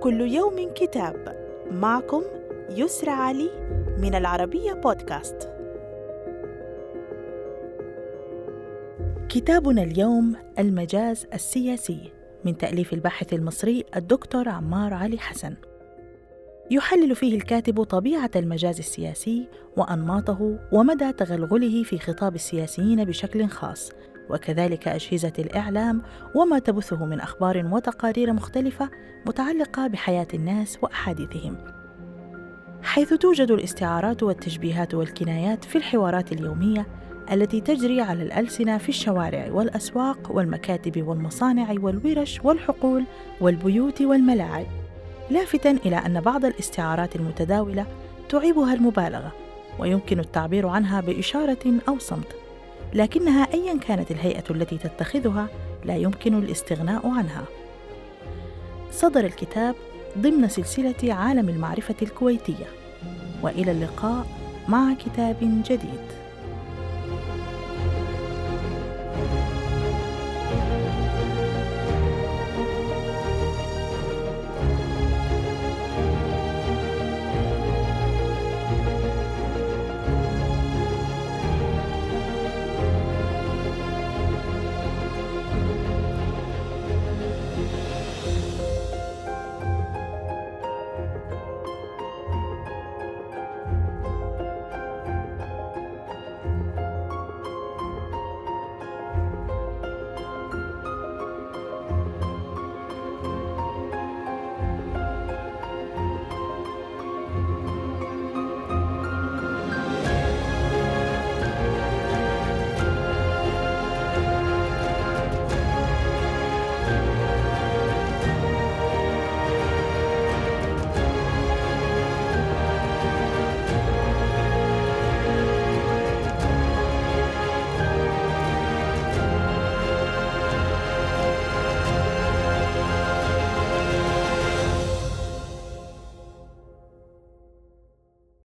كل يوم كتاب. معكم يسرى علي من العربية بودكاست. كتابنا اليوم المجاز السياسي من تأليف الباحث المصري الدكتور عمار علي حسن. يحلل فيه الكاتب طبيعة المجاز السياسي وأنماطه ومدى تغلغله في خطاب السياسيين بشكل خاص. وكذلك أجهزة الإعلام وما تبثه من أخبار وتقارير مختلفة متعلقة بحياة الناس وأحاديثهم. حيث توجد الاستعارات والتشبيهات والكنايات في الحوارات اليومية التي تجري على الألسنة في الشوارع والأسواق والمكاتب والمصانع والورش والحقول والبيوت والملاعب. لافتا إلى أن بعض الاستعارات المتداولة تعيبها المبالغة ويمكن التعبير عنها بإشارة أو صمت. لكنها ايا كانت الهيئة التي تتخذها لا يمكن الاستغناء عنها. صدر الكتاب ضمن سلسلة عالم المعرفة الكويتية. وإلى اللقاء مع كتاب جديد.